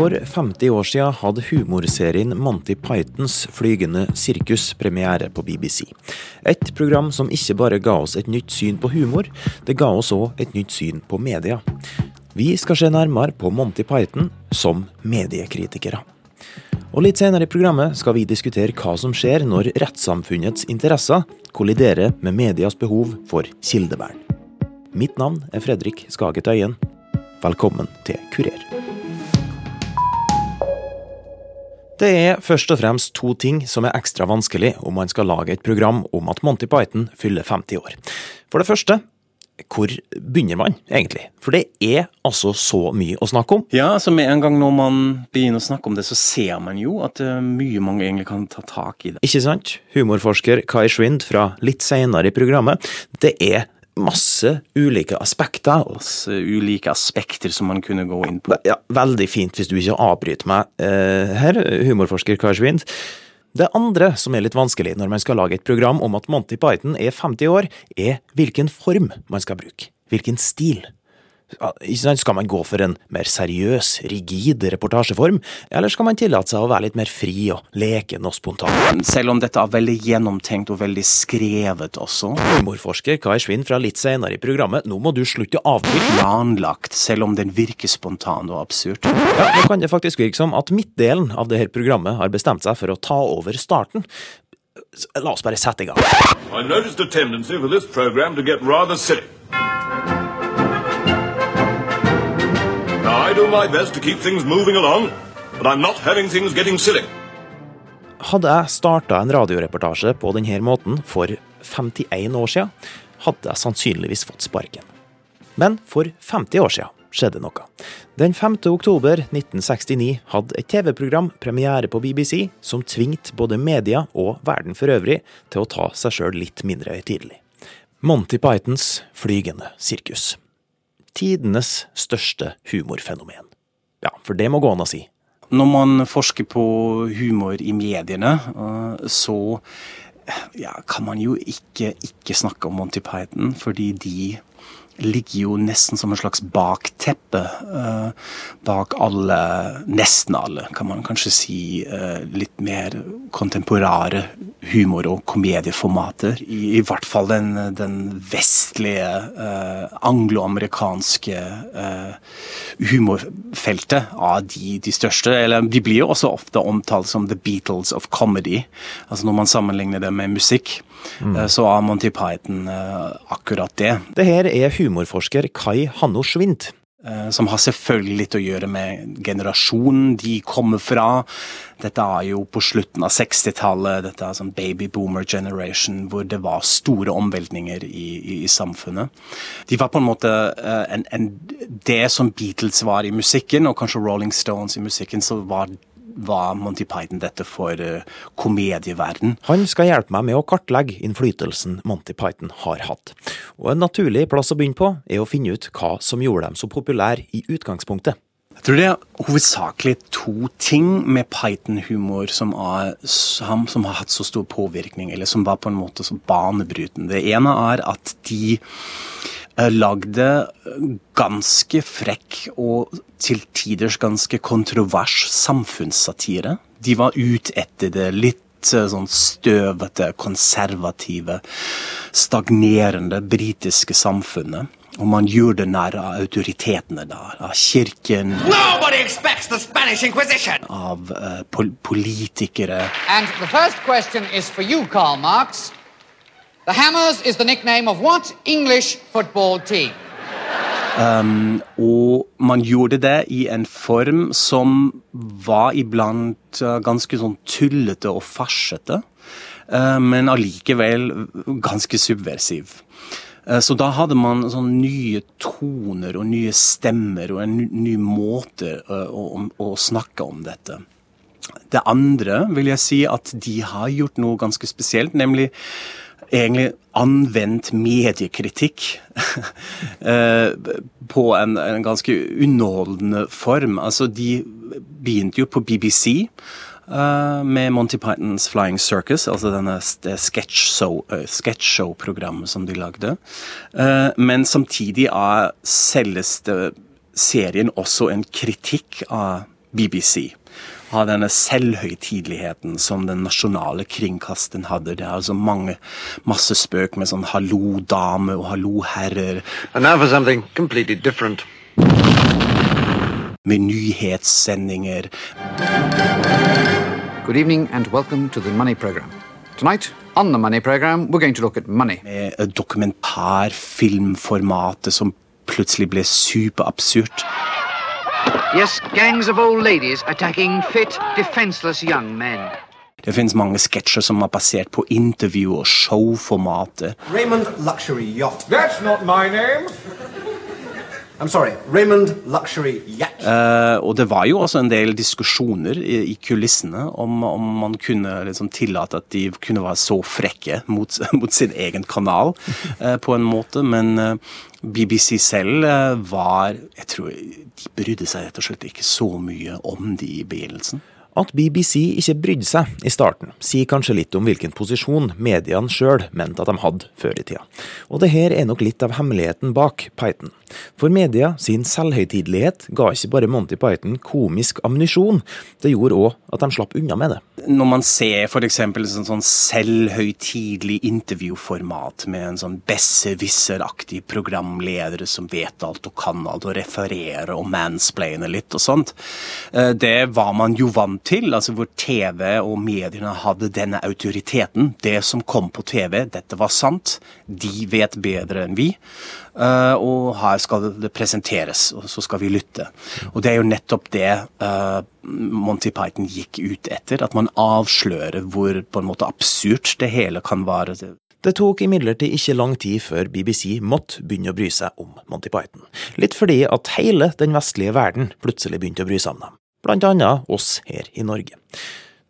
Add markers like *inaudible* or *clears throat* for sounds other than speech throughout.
For 50 år siden hadde humorserien Monty Pythons Flygende sirkus premiere på BBC. Et program som ikke bare ga oss et nytt syn på humor, det ga oss òg et nytt syn på media. Vi skal se nærmere på Monty Python som mediekritikere. Og Litt senere i programmet skal vi diskutere hva som skjer når rettssamfunnets interesser kolliderer med medias behov for kildevern. Mitt navn er Fredrik Skaget Øyen. Velkommen til Kurer. Det er først og fremst to ting som er ekstra vanskelig om man skal lage et program om at Monty Python fyller 50 år. For det første, hvor begynner man egentlig? For det er altså så mye å snakke om. Ja, altså med en gang når man begynner å snakke om det, så ser man jo at er mye mange egentlig kan ta tak i det. Ikke sant? Humorforsker Kai Schwind fra litt senere i programmet. Det er masse ulike aspekter. Masse ulike aspekter som man kunne gå inn på. Ja, veldig fint hvis du ikke avbryter meg eh, her, humorforsker Karsvind. Det andre som er litt vanskelig når man skal lage et program om at Monty Python er 50 år, er hvilken form man skal bruke. Hvilken stil. Skal man gå for en mer seriøs, rigid reportasjeform, eller skal man tillate seg å være litt mer fri og leken og spontan? Selv om dette er veldig gjennomtenkt og veldig skrevet også. Humorforsker Kai Svinn fra litt senere i programmet, nå må du slutte å avbryte. Planlagt, selv om den virker spontan og absurd. Ja, Nå kan det faktisk virke som at midtdelen av dette programmet har bestemt seg for å ta over starten. La oss bare sette i gang. I noticed a tendency for this program to get rather silly. I do my best to keep things moving along, but I'm not having things getting silly. Hadde jeg starta en radioreportasje på denne måten for 51 år siden, hadde jeg sannsynligvis fått sparken. Men for 50 år siden skjedde noe. Den 5. oktober 1969 hadde et TV-program premiere på BBC som tvingte både media og verden for øvrig til å ta seg sjøl litt mindre høytidelig. Monty Pythons flygende sirkus tidenes største humorfenomen. Ja, for det må gå an å si. Når man forsker på humor i mediene, eh, så ja, kan man jo ikke ikke snakke om Monty Python, fordi de ligger jo nesten som en slags bakteppe uh, bak alle, nesten alle, kan man kanskje si, uh, litt mer kontemporare humor- og komedieformater. I, i hvert fall den, den vestlige, uh, angloamerikanske humorfeltet av de, de, største. Eller de blir jo også ofte omtalt som the Beatles of comedy, altså når man sammenligner det med musikk. Mm. Så er Monty Python akkurat det. Det her er humorforsker Kai Hanno Schwint. Eh, som har selvfølgelig litt å gjøre med generasjonen de kommer fra. Dette er jo på slutten av 60-tallet, dette er sånn baby boomer generation, hvor det var store omveltninger i, i, i samfunnet. De var på en måte uh, en, en, det som Beatles var i musikken, og kanskje Rolling Stones i musikken, så var var Monty Python dette for uh, komedieverden. Han skal hjelpe meg med å kartlegge innflytelsen Monty Python har hatt. Og en naturlig plass å begynne på er å finne ut hva som gjorde dem så populære i utgangspunktet. Jeg tror det er hovedsakelig to ting med Python-humor som, som, har hatt så stor påvirkning, eller som var på en måte så banebrytende. Det ene er at de Eh, lagde ganske frekk og til tiders ganske kontrovers samfunnssatire. De var ute etter det litt eh, sånn støvete, konservative, stagnerende britiske samfunnet. Og man gjorde nær av autoritetene der, av kirken Av uh, pol politikere. And the first question is for you, Karl Marx. The Hammers is the nickname of what English football team? Um, og man gjorde det i en form som var iblant uh, ganske sånn tullete og farsete, uh, men allikevel ganske subversiv. Uh, så da hadde man sånn nye toner og nye stemmer og en ny måte å, å snakke om dette. Det andre vil jeg si at de har gjort noe ganske spesielt, nemlig egentlig anvendt mediekritikk *laughs* eh, på en, en, ganske underholdende form. Altså, de begynte jo på BBC. Uh, eh, med Monty Pythons Flying Circus, altså denne sketsjshow-programmet uh, som de lagde. Uh, men samtidig er selveste serien også en kritikk av BBC har denne selvhøytideligheten som den nasjonale kringkasteren hadde. Det er altså mange, masse spøk med sånn 'hallo dame' og 'hallo herrer'. And now for something completely different. Med nyhetssendinger. Good evening and welcome to the Money Program. Tonight, on the Money Program, we're going to look at money. Med dokumentarfilmformatet som plutselig ble superabsurd. Yes, gangs of old ladies attacking fit, defenseless young men. Det finnes mange sketsjer som er basert på intervju- og showformatet. Raymond Luxury Yacht. That's not my name. I'm sorry, Raymond Luxury Yacht. Uh, og det var jo også en del diskusjoner i, i kulissene om, om, man kunne liksom tillate at de kunne være så frekke mot, *laughs* mot sin egen kanal, uh, på en måte. Men uh, BBC selv var Jeg tror de brydde seg rett og slett ikke så mye om de i begynnelsen. At BBC ikke brydde seg i starten, sier kanskje litt om hvilken posisjon mediene sjøl mente at de hadde før i tida. Og det her er nok litt av hemmeligheten bak Python. For media sin selvhøytidelighet ga ikke bare Monty Python komisk ammunisjon, det gjorde òg at de slapp unna med det. Når man ser f.eks. sånn, sånn selvhøytidelig intervjuformat med en sånn besserwisser-aktig programleder som vet alt og kan alt og refererer og mansplainer litt og sånt, eh, det var man jo vant til, altså hvor TV og mediene hadde denne autoriteten. Det som kom på TV, dette var sant. De vet bedre enn vi. Uh, og her skal det presenteres, og så skal vi lytte. Og det er jo nettopp det uh, Monty Python gikk ut etter. At man avslører hvor på en måte absurd det hele kan være. Det tok imidlertid ikke lang tid før BBC måtte begynne å bry seg om Monty Python. Litt fordi at hele den vestlige verden plutselig begynte å bry seg om dem blant annet oss her i Norge.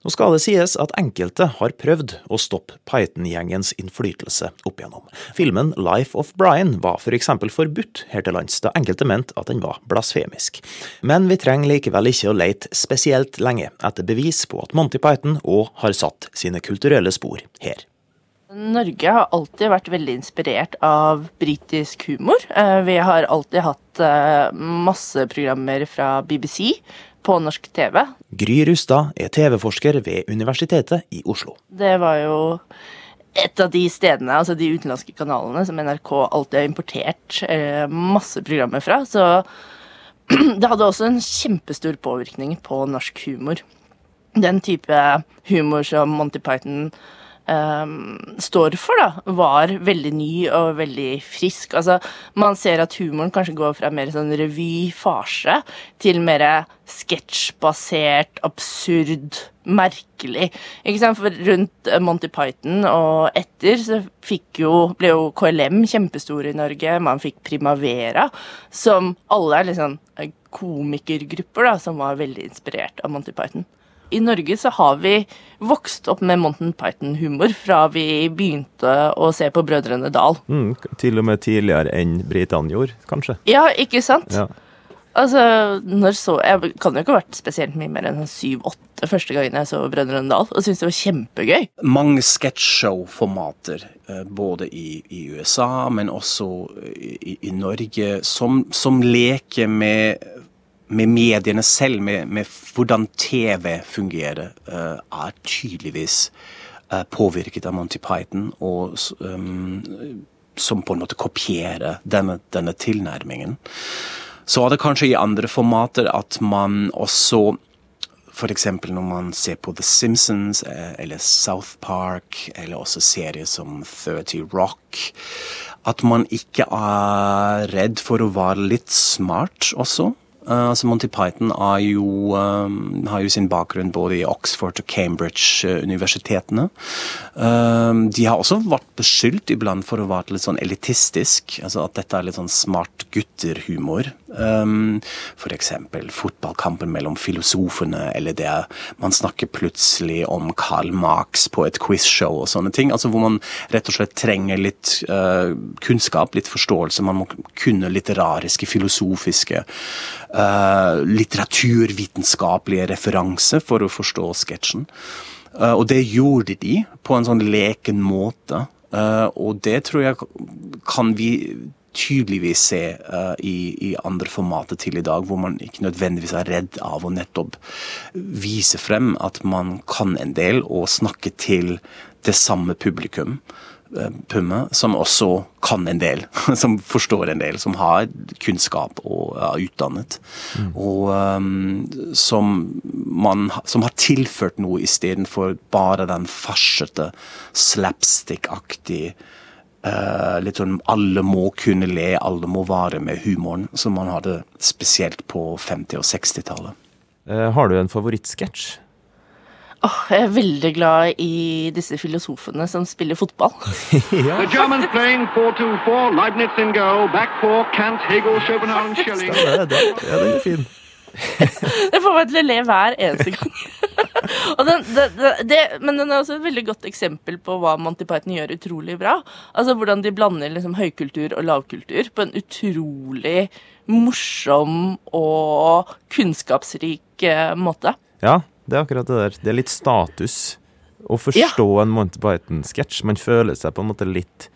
Nå skal det sies at enkelte har prøvd å stoppe Python-gjengens innflytelse opp igjennom. Filmen Life of Brian var for eksempel forbudt her til lands, da enkelte mente at den var blasfemisk. Men vi trenger likevel ikke å lete spesielt lenge etter bevis på at Monty Python òg har satt sine kulturelle spor her. Norge har alltid vært veldig inspirert av britisk humor. Eh, vi har alltid hatt eh, masse programmer fra BBC på norsk TV. Gry Rustad er TV-forsker ved Universitetet i Oslo. Det var jo et av de stedene, altså de utenlandske kanalene, som NRK alltid har importert eh, masse programmer fra. Så *clears throat* det hadde også en kjempestor påvirkning på norsk humor. Den type humor som Monty Python står for, da, var veldig ny og veldig frisk. Altså, man ser at humoren kanskje går fra mer sånn revy-farse til mer sketsjbasert, absurd, merkelig. Ikke sant? For rundt Monty Python og etter så fikk jo, ble jo KLM kjempestore i Norge. Man fikk Primavera, som alle er liksom komikergrupper da, som var veldig inspirert av Monty Python i Norge så har vi vokst opp med Monten Python-humor fra vi begynte å se på Brødrene Dal. Mm, til og med tidligere enn britene gjorde, kanskje? Ja, ikke sant? Ja. Altså, når så Jeg kan jo ikke ha vært spesielt mye mer enn syv-åtte første gangen jeg så Brødrene Dal, og syntes det var kjempegøy. Mange sketsjshow-formater, eh, både i, i, USA, men også i, i Norge, som, som leker med med mediene selv, med, med hvordan TV fungerer, uh, er tydeligvis uh, påvirket av Monty Python, og um, som på en måte kopierer denne, denne tilnærmingen. Så er det kanskje i andre formater at man også F.eks. når man ser på The Simpsons eller South Park, eller også serier som 30 Rock, at man ikke er redd for å være litt smart også. Altså Monty Python jo, um, har jo sin bakgrunn både i Oxford og Cambridge-universitetene. Um, de har også vært beskyldt iblant for å være litt sånn elitistisk. altså At dette er litt sånn smart gutterhumor. Um, F.eks. fotballkampen mellom filosofene, eller der man snakker plutselig om Karl Marx på et quizshow og sånne ting. altså Hvor man rett og slett trenger litt uh, kunnskap, litt forståelse. Man må kunne litterariske, filosofiske uh, litteraturvitenskapelige referanse for å forstå sketsjen. Uh, og det gjorde de på en sånn leken måte. Og det tror jeg kan vi tydeligvis se uh, i, i, andre formater til i dag, hvor man ikke nødvendigvis er redd av å nettopp vise frem at man kan en del og snakke til det samme publikum. Eh, Pumme, som også kan en del, *laughs* som forstår en del, som har kunnskap og er utdannet. Mm. Og um, som, man, som har tilført noe istedenfor bare den farsete, slapstick-aktige uh, litt sånn alle må kunne le, alle må vare med humoren, som man hadde spesielt på 50- og 60-tallet. Uh, har du en favorittsketsj? Oh, jeg er veldig glad i disse filosofene som spiller fotball. *laughs* ja. The Germans playing 4-2-4, Leibniz in goal, back four, Kant, Hegel, Schopenhauer, *laughs* Schelling. Ja, den er fin. *laughs* det får meg til å le hver eneste gang. *laughs* den, det, det, men den er også et veldig godt eksempel på hva Monty Python gjør utrolig bra. Altså Hvordan de blander liksom høykultur og lavkultur på en utrolig morsom og kunnskapsrik eh, måte. Ja, det er akkurat det der. Det er litt status å forstå ja. en Monty Python-sketsj. Man føler seg på en måte litt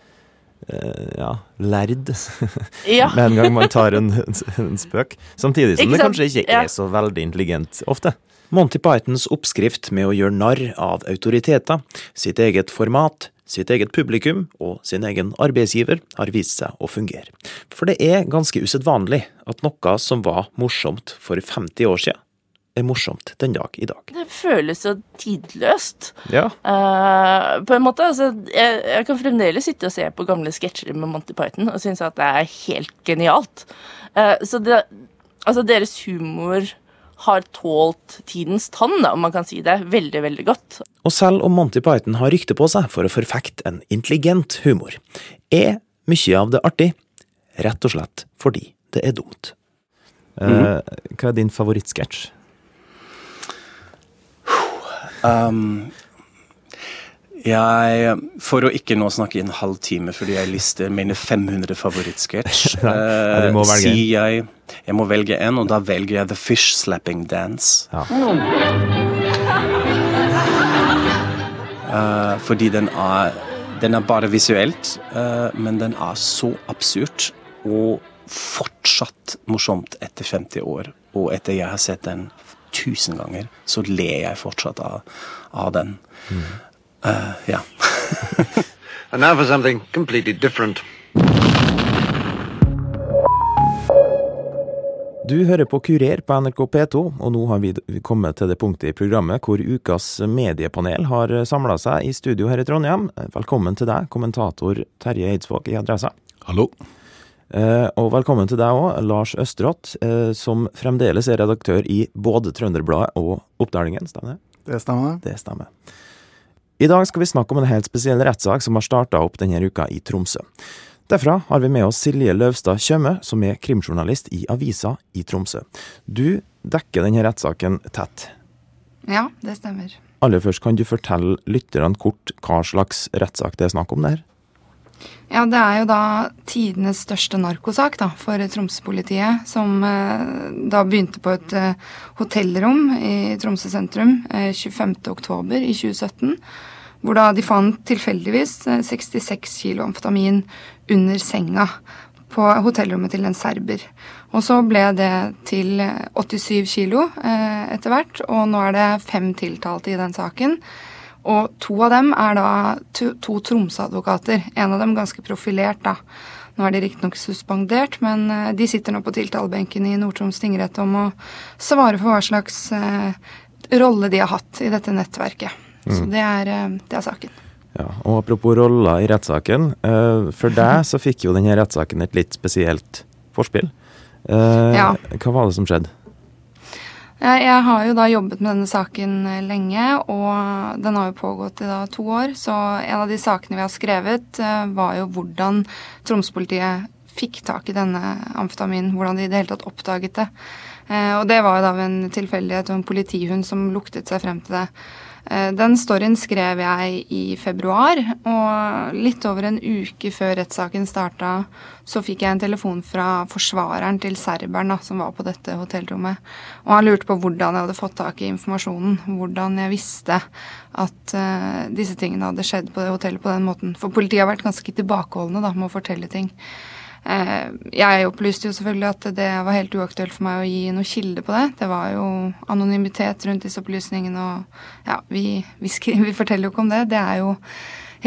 uh, ja, lærd *laughs* ja. med en gang man tar en, en spøk. Samtidig som det kanskje ikke er så veldig intelligent ofte. Monty Pythons oppskrift med å gjøre narr av autoriteter, sitt eget format, sitt eget publikum og sin egen arbeidsgiver har vist seg å fungere. For det er ganske usedvanlig at noe som var morsomt for 50 år siden, er morsomt den dag i dag. Det føles så tidløst. Ja. Uh, på en måte. Altså, jeg, jeg, kan fremdeles sitte og se på gamle sketsjer med Monty Python og synes at det er helt genialt. Uh, så det, altså deres humor har tålt tidens tann, om man kan si det, veldig, veldig godt. Og selv om Monty Python har rykte på seg for å forfekte en intelligent humor, er mye av det artig, rett og slett fordi det er dumt. Uh, hva er din favorittsketsj? Um, jeg, For å ikke nå snakke i en halv time fordi jeg lister mine 500 favorittsketsj, *laughs* uh, sier jeg jeg må velge en, og da velger jeg The Fish Slapping Dance. Ja. Uh, fordi den er, den er bare visuelt, uh, men den er så absurd og fortsatt morsomt etter 50 år, og etter jeg har sett den tusen ganger, så ler jeg fortsatt av, av den. Mm. Uh, ja. *laughs* And now for something completely different. Du hører på Kurer på NRK P2, og nå har vi kommet til det punktet i programmet hvor ukas mediepanel har samla seg i studio her i Trondheim. Velkommen til deg, kommentator Terje Eidsvåg i Adressa. Hallo. Eh, og velkommen til deg òg, Lars Østerått, eh, som fremdeles er redaktør i både Trønderbladet og Oppdalingen, stemmer det? Det stemmer. Det stemmer. I dag skal vi snakke om en helt spesiell rettssak som har starta opp denne uka i Tromsø. Derfra har vi med oss Silje Løvstad Tjøme, som er krimjournalist i Avisa i Tromsø. Du dekker denne rettssaken tett. Ja, det stemmer. Aller først, kan du fortelle lytterne kort hva slags rettssak det er snakk om der? Ja, det er jo da tidenes største narkosak da, for Tromsø-politiet, som eh, da begynte på et eh, hotellrom i Tromsø sentrum eh, 25.10 i 2017. Hvor da de fant tilfeldigvis 66 eh, kilo amfetamin under senga på hotellrommet til en serber. Og så ble det til 87 kilo eh, etter hvert, og nå er det fem tiltalte i den saken. Og to av dem er da to, to Tromsø-advokater. En av dem ganske profilert, da. Nå er de riktignok suspendert, men eh, de sitter nå på tiltalebenken i Nord-Troms tingrett om å svare for hva slags eh, rolle de har hatt i dette nettverket. Mm. Så det er, eh, det er, saken. Ja, og Apropos roller i rettssaken. Eh, for *laughs* deg så fikk jo denne rettssaken et litt spesielt forspill. Eh, ja. Hva var det som skjedde? Jeg har jo da jobbet med denne saken lenge, og den har jo pågått i da to år. Så en av de sakene vi har skrevet, var jo hvordan Troms-politiet fikk tak i denne amfetaminen. Hvordan de i det hele tatt oppdaget det. Og det var jo da ved en tilfeldighet og en politihund som luktet seg frem til det. Eh, den storyen skrev jeg i februar, og litt over en uke før rettssaken starta, så fikk jeg en telefon fra forsvareren til serberen da, som var på dette hotellrommet. Og han lurte på hvordan jeg hadde fått tak i informasjonen, hvordan jeg visste at uh, disse tingene hadde skjedd på det hotellet på den måten. For politiet har vært ganske tilbakeholdne da, med å fortelle ting. Eh, jeg opplyste jo selvfølgelig at det var helt uaktuelt for meg å gi noen kilde på det. Det var jo anonymitet rundt disse opplysningene, og ja, vi, vi, skriver, vi forteller jo ikke om det. Det er jo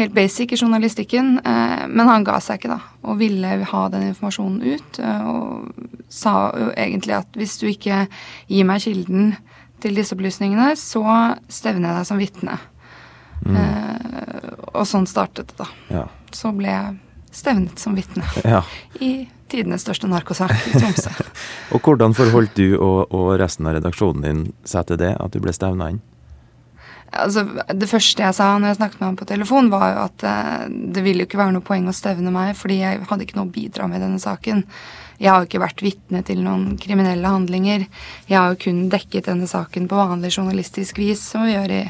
helt basic i journalistikken. Eh, men han ga seg ikke, da, og ville ha den informasjonen ut. Eh, og sa jo egentlig at hvis du ikke gir meg kilden til disse opplysningene, så stevner jeg deg som vitne. Mm. og sånn startet det, da. Ja. Så ble jeg stevnet som vitne ja. i tidenes største narkosak i Tromsø. *laughs* og hvordan forholdt du og, og, resten av redaksjonen din seg til det, at du ble stevna inn? Altså, det første jeg sa når jeg snakket med ham på telefon, var jo at eh, det ville jo ikke være noe poeng å stevne meg, fordi jeg hadde ikke noe å bidra med i denne saken. Jeg har jo ikke vært vitne til noen kriminelle handlinger. Jeg har jo kun dekket denne saken på vanlig journalistisk vis, som vi gjør i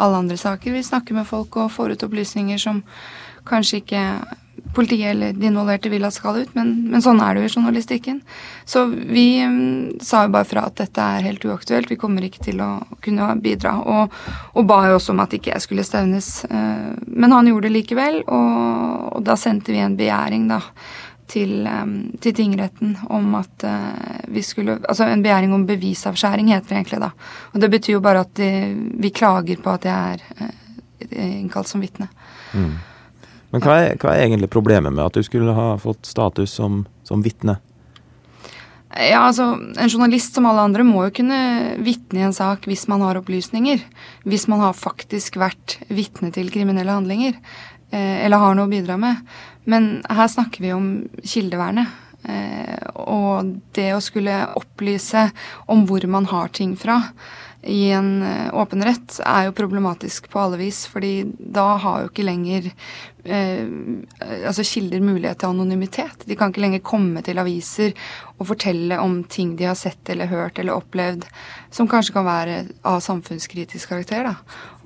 alle andre saker. Vi snakker med folk og får ut opplysninger som kanskje ikke politiet eller de involverte vil at skal ut, men, men, sånn er det jo i journalistikken. Så vi um, sa jo bare fra at dette er helt uaktuelt, vi kommer ikke til å kunne bidra. Og, og ba jo også om at ikke jeg skulle stevnes. Uh, men han gjorde det likevel, og, og da sendte vi en begjæring, da. Til, um, til, tingretten om at uh, vi skulle Altså en begjæring om bevisavskjæring, heter det egentlig, da. Og det betyr jo bare at de, vi klager på at jeg er uh, innkalt som vitne. Mm. Men hva er, hva er, egentlig problemet med at du skulle ha fått status som, som vitne? Ja, altså, En journalist som alle andre må jo kunne vitne i en sak hvis man har opplysninger. Hvis man har faktisk vært vitne til kriminelle handlinger. Eh, eller har noe å bidra med. Men her snakker vi om kildevernet. Eh, og det å skulle opplyse om hvor man har ting fra i en eh, åpen rett, er jo problematisk på alle vis. fordi da har jo ikke lenger eh, altså kilder mulighet til anonymitet. De kan ikke lenger komme til aviser og fortelle om ting de har sett eller hørt eller opplevd som kanskje kan være av samfunnskritisk karakter. da,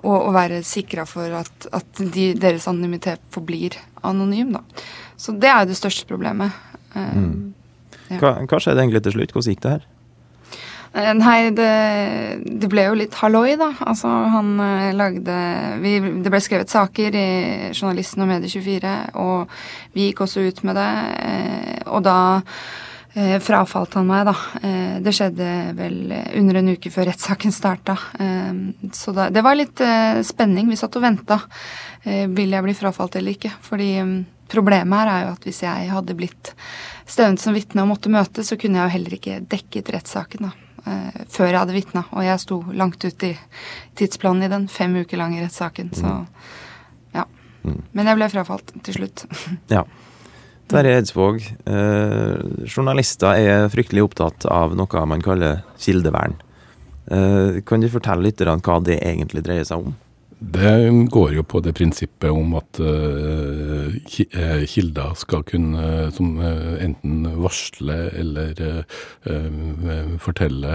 Og, og være sikra for at, at de, deres anonymitet forblir anonym. da. Så det er jo det største problemet. Eh, mm. Ja. Hva, hva skjedde egentlig til slutt? Hvordan gikk det her? Eh, nei, det, det, ble jo litt halloi, da. Altså, han eh, lagde vi, Det ble skrevet saker i Journalisten og Medie24, og vi gikk også ut med det. Eh, og da frafalt han meg, da. Det skjedde vel under en uke før rettssaken starta. Så da, det var litt spenning. Vi satt og venta. vil jeg bli frafalt eller ikke? Fordi mm, problemet her er jo at hvis jeg hadde blitt stevnet som vitne og måtte møte, så kunne jeg jo heller ikke dekket rettssaken, da før jeg hadde vitna. Og jeg sto langt ut i tidsplanen i den fem uker lange rettssaken. Så mm. ja. Mm. Men jeg ble frafalt til slutt. *laughs* ja. Terje Eidsvåg, eh, journalister er fryktelig opptatt av noe man kaller kildevern. Eh, kan du fortelle litt hva det egentlig dreier seg om? Det går jo på det prinsippet om at uh, kilder skal kunne som uh, enten varsle eller uh, fortelle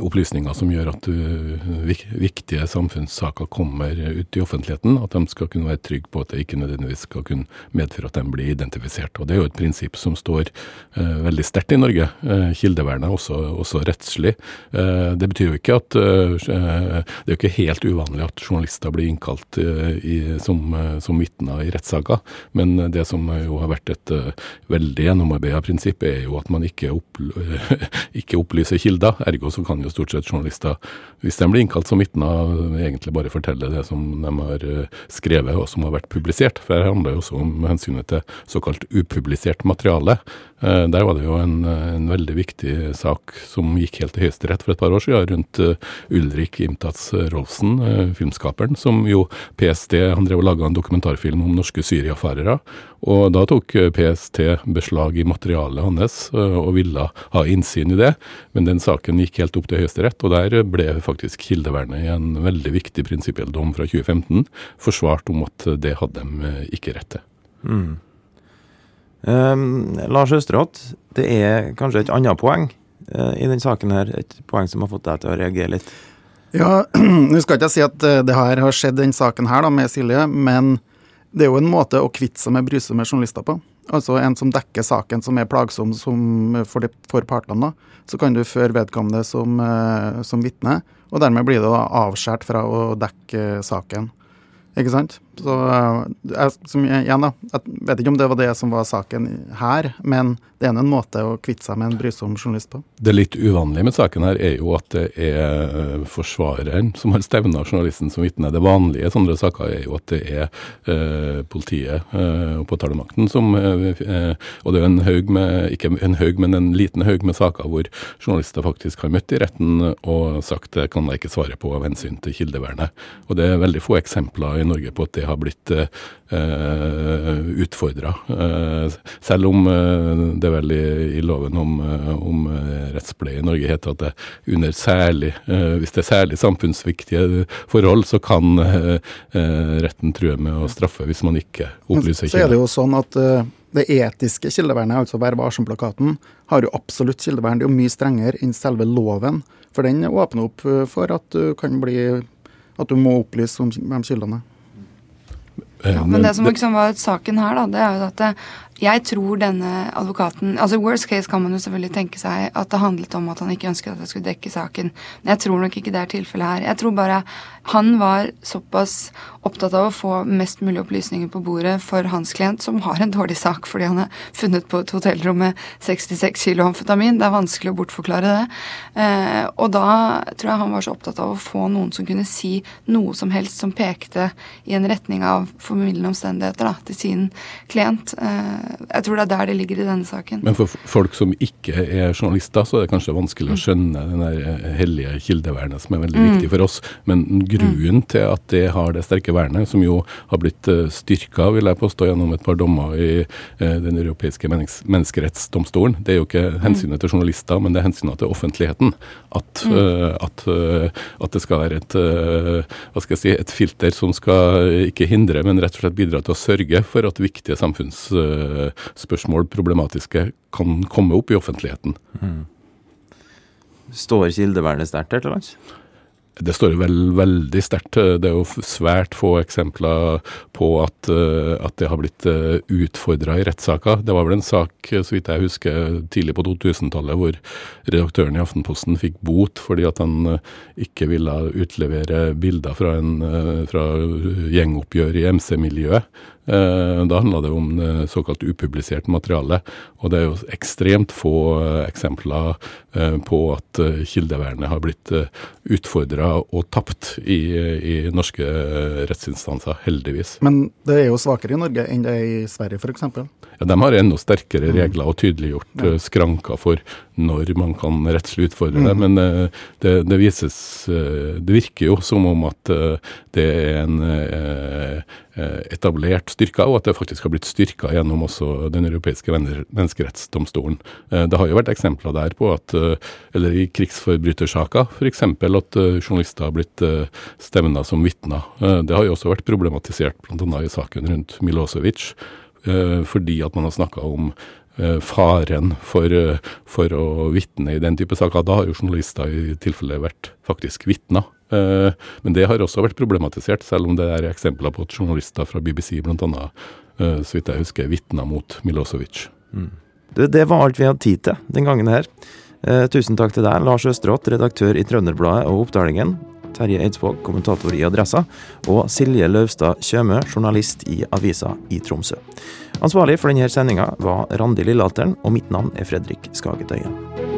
opplysninger som gjør at viktige samfunnssaker kommer ut i offentligheten. At de skal kunne være trygge på at det ikke nødvendigvis skal kunne medføre at de blir identifisert. Og Det er jo et prinsipp som står veldig sterkt i Norge. Kildevernet også, også rettslig. det betyr jo ikke at Det er jo ikke helt uvanlig vanlig at journalister blir innkalt eh, i, som, eh, som vitner i rettssaker, men det som jo har vært et uh, veldig gjennomarbeida prinsipp, er jo at man ikke, opp, *laughs* ikke, opplyser kilder. Ergo så kan jo stort sett journalister, hvis de blir innkalt som vitner, egentlig bare fortelle det som de har skrevet og som har vært publisert. For her handler jo også om hensynet til såkalt upublisert materiale. Eh, der var det jo en, en, veldig viktig sak som gikk helt til Høyesterett for et par år siden, rundt eh, Ulrik Imtats Rolfsen, eh, filmskaperen, som jo PST Han drev og laga en dokumentarfilm om norske syriafarere. Og da tok PST beslag i materialet hans og ville ha innsyn i det. Men den saken gikk helt opp til Høyesterett, og der ble faktisk kildevernet i en veldig viktig prinsipiell dom fra 2015 forsvart om at det hadde de ikke rett til. Mm. Um, Lars Østerått, det er kanskje et annet poeng uh, i denne saken her, et poeng som har fått deg til å reagere litt? Ja, *clears throat* nå skal ikke jeg si at eh, det her har skjedd den saken her da, med Silje, men det er jo en måte å kvitte seg med brysomme journalister på. Altså en som dekker saken som er plagsom som for, de, for partene. da, Så kan du føre vedkommende som, uh, som vitne, og dermed blir det avskåret fra å dekke saken. Ikke sant? Så jeg, som, igjen da, jeg vet ikke om det var det som var saken her, men det er en måte å kvitte seg med en brysom journalist på. Det litt uvanlige med saken her er jo at det er eh, forsvareren som har stevna journalisten som vitne. Det vanlige i sånne saker er jo at det er eh, politiet eh, og påtalemakten som eh, Og det er en haug med, ikke en haug, men en liten haug med saker hvor journalister faktisk har møtt i retten og sagt det kan jeg ikke svare på av hensyn til kildevernet. Og det er veldig få eksempler i Norge på at det har blitt eh, utfordra. Eh, selv om det vel i, i loven om, eh, om eh, rettspleie i Norge heter at det under særlig, eh, hvis det er særlig samfunnsviktige forhold, så kan retten true med å straffe hvis man ikke opplyser kilder. Så er det jo sånn at det etiske kildevernet, altså Vær varsom-plakaten, har jo absolutt kildevern. Det er jo mye strengere enn selve loven. For den åpner opp for at du kan bli at du må opplyse om hvem kildene er. Ja, men det som liksom var saken her, da, det er jo at jeg tror denne advokaten altså Worst case kan man jo selvfølgelig tenke seg at det handlet om at han ikke ønsket at jeg skulle dekke saken. Men jeg tror nok ikke det er tilfellet her. Jeg tror bare han var såpass opptatt av å få mest mulig opplysninger på bordet for hans klient, som har en dårlig sak fordi han er funnet på et hotellrom med 66 kilo amfetamin. Det er vanskelig å bortforklare det. Eh, og da tror jeg han var så opptatt av å få noen som kunne si noe som helst som pekte i en retning av formildende omstendigheter da, til sin klient. Eh, jeg tror det er der det ligger i denne saken. Men for folk som ikke er journalister, så er det kanskje vanskelig å skjønne den der eh, hellige kildevernet som er veldig mm. viktig for oss. Men grunnen mm. til at det har det sterke vernet, som jo har blitt eh, styrka, vil jeg påstå, gjennom et par dommer i eh, Den europeiske menneskerettsdomstolen, det er jo ikke hensynet til journalister, men det er hensynet til offentligheten. At, mm. at, at det skal være et, hva skal jeg si, et filter som skal ikke hindre, men rett og slett bidra til å sørge for at viktige samfunns spørsmål, problematiske, kan komme opp i offentligheten. Mm. Står kildevernet sterkt her til lands? Det står vel veldig sterkt. Det er jo svært få eksempler på at, eh, at det har blitt eh, utfordra i rettssaker. Det var vel en sak, så vidt jeg husker, tidlig på 2000-tallet hvor redaktøren i Aftenposten fikk bot fordi at han eh, ikke ville utlevere bilder fra, en, fra gjengoppgjør i MC-miljøet. Eh, da handla det om eh, såkalt upublisert materiale. Og det er jo ekstremt få eh, eksempler på at kildevernet har blitt utfordra og tapt i, i, norske rettsinstanser, heldigvis. Men det er jo svakere i Norge enn det er i Sverige f.eks.? De har enda sterkere mm. regler og tydeliggjort ja. skranker for når man kan rettslig utfordre det. Mm. Men det, det, vises Det virker jo som om at det er en etablert styrka, og at det faktisk har blitt styrka gjennom også Den europeiske menneskerettsdomstolen. Eh, det har jo vært eksempler der på at, eh, eller i krigsforbrytersaker f.eks., at eh, journalister har blitt stevna som vitner. Det har jo også vært problematisert bl.a. i saken rundt Milosevic, fordi at man har snakka om faren for, for å vitne i den type saker. Da har jo journalister i tilfelle vært faktisk vitner. Eh, men det har også vært problematisert, selv om det er eksempler på at journalister fra BBC bl.a. Eh, så vidt jeg husker, vitna mot Milosevic. Mm. Det, det, var alt vi hadde tid til den gangen her. Eh, tusen takk til deg, Lars Østerått, redaktør i Trønderbladet og Oppdalingen. Terje Eidsvåg, kommentator i Adressa, og Silje Løvstad Kjømø, journalist i Avisa i Tromsø. Ansvarlig for denne sendinga var Randi Lillehalteren, og mitt navn er Fredrik Skagetøyen.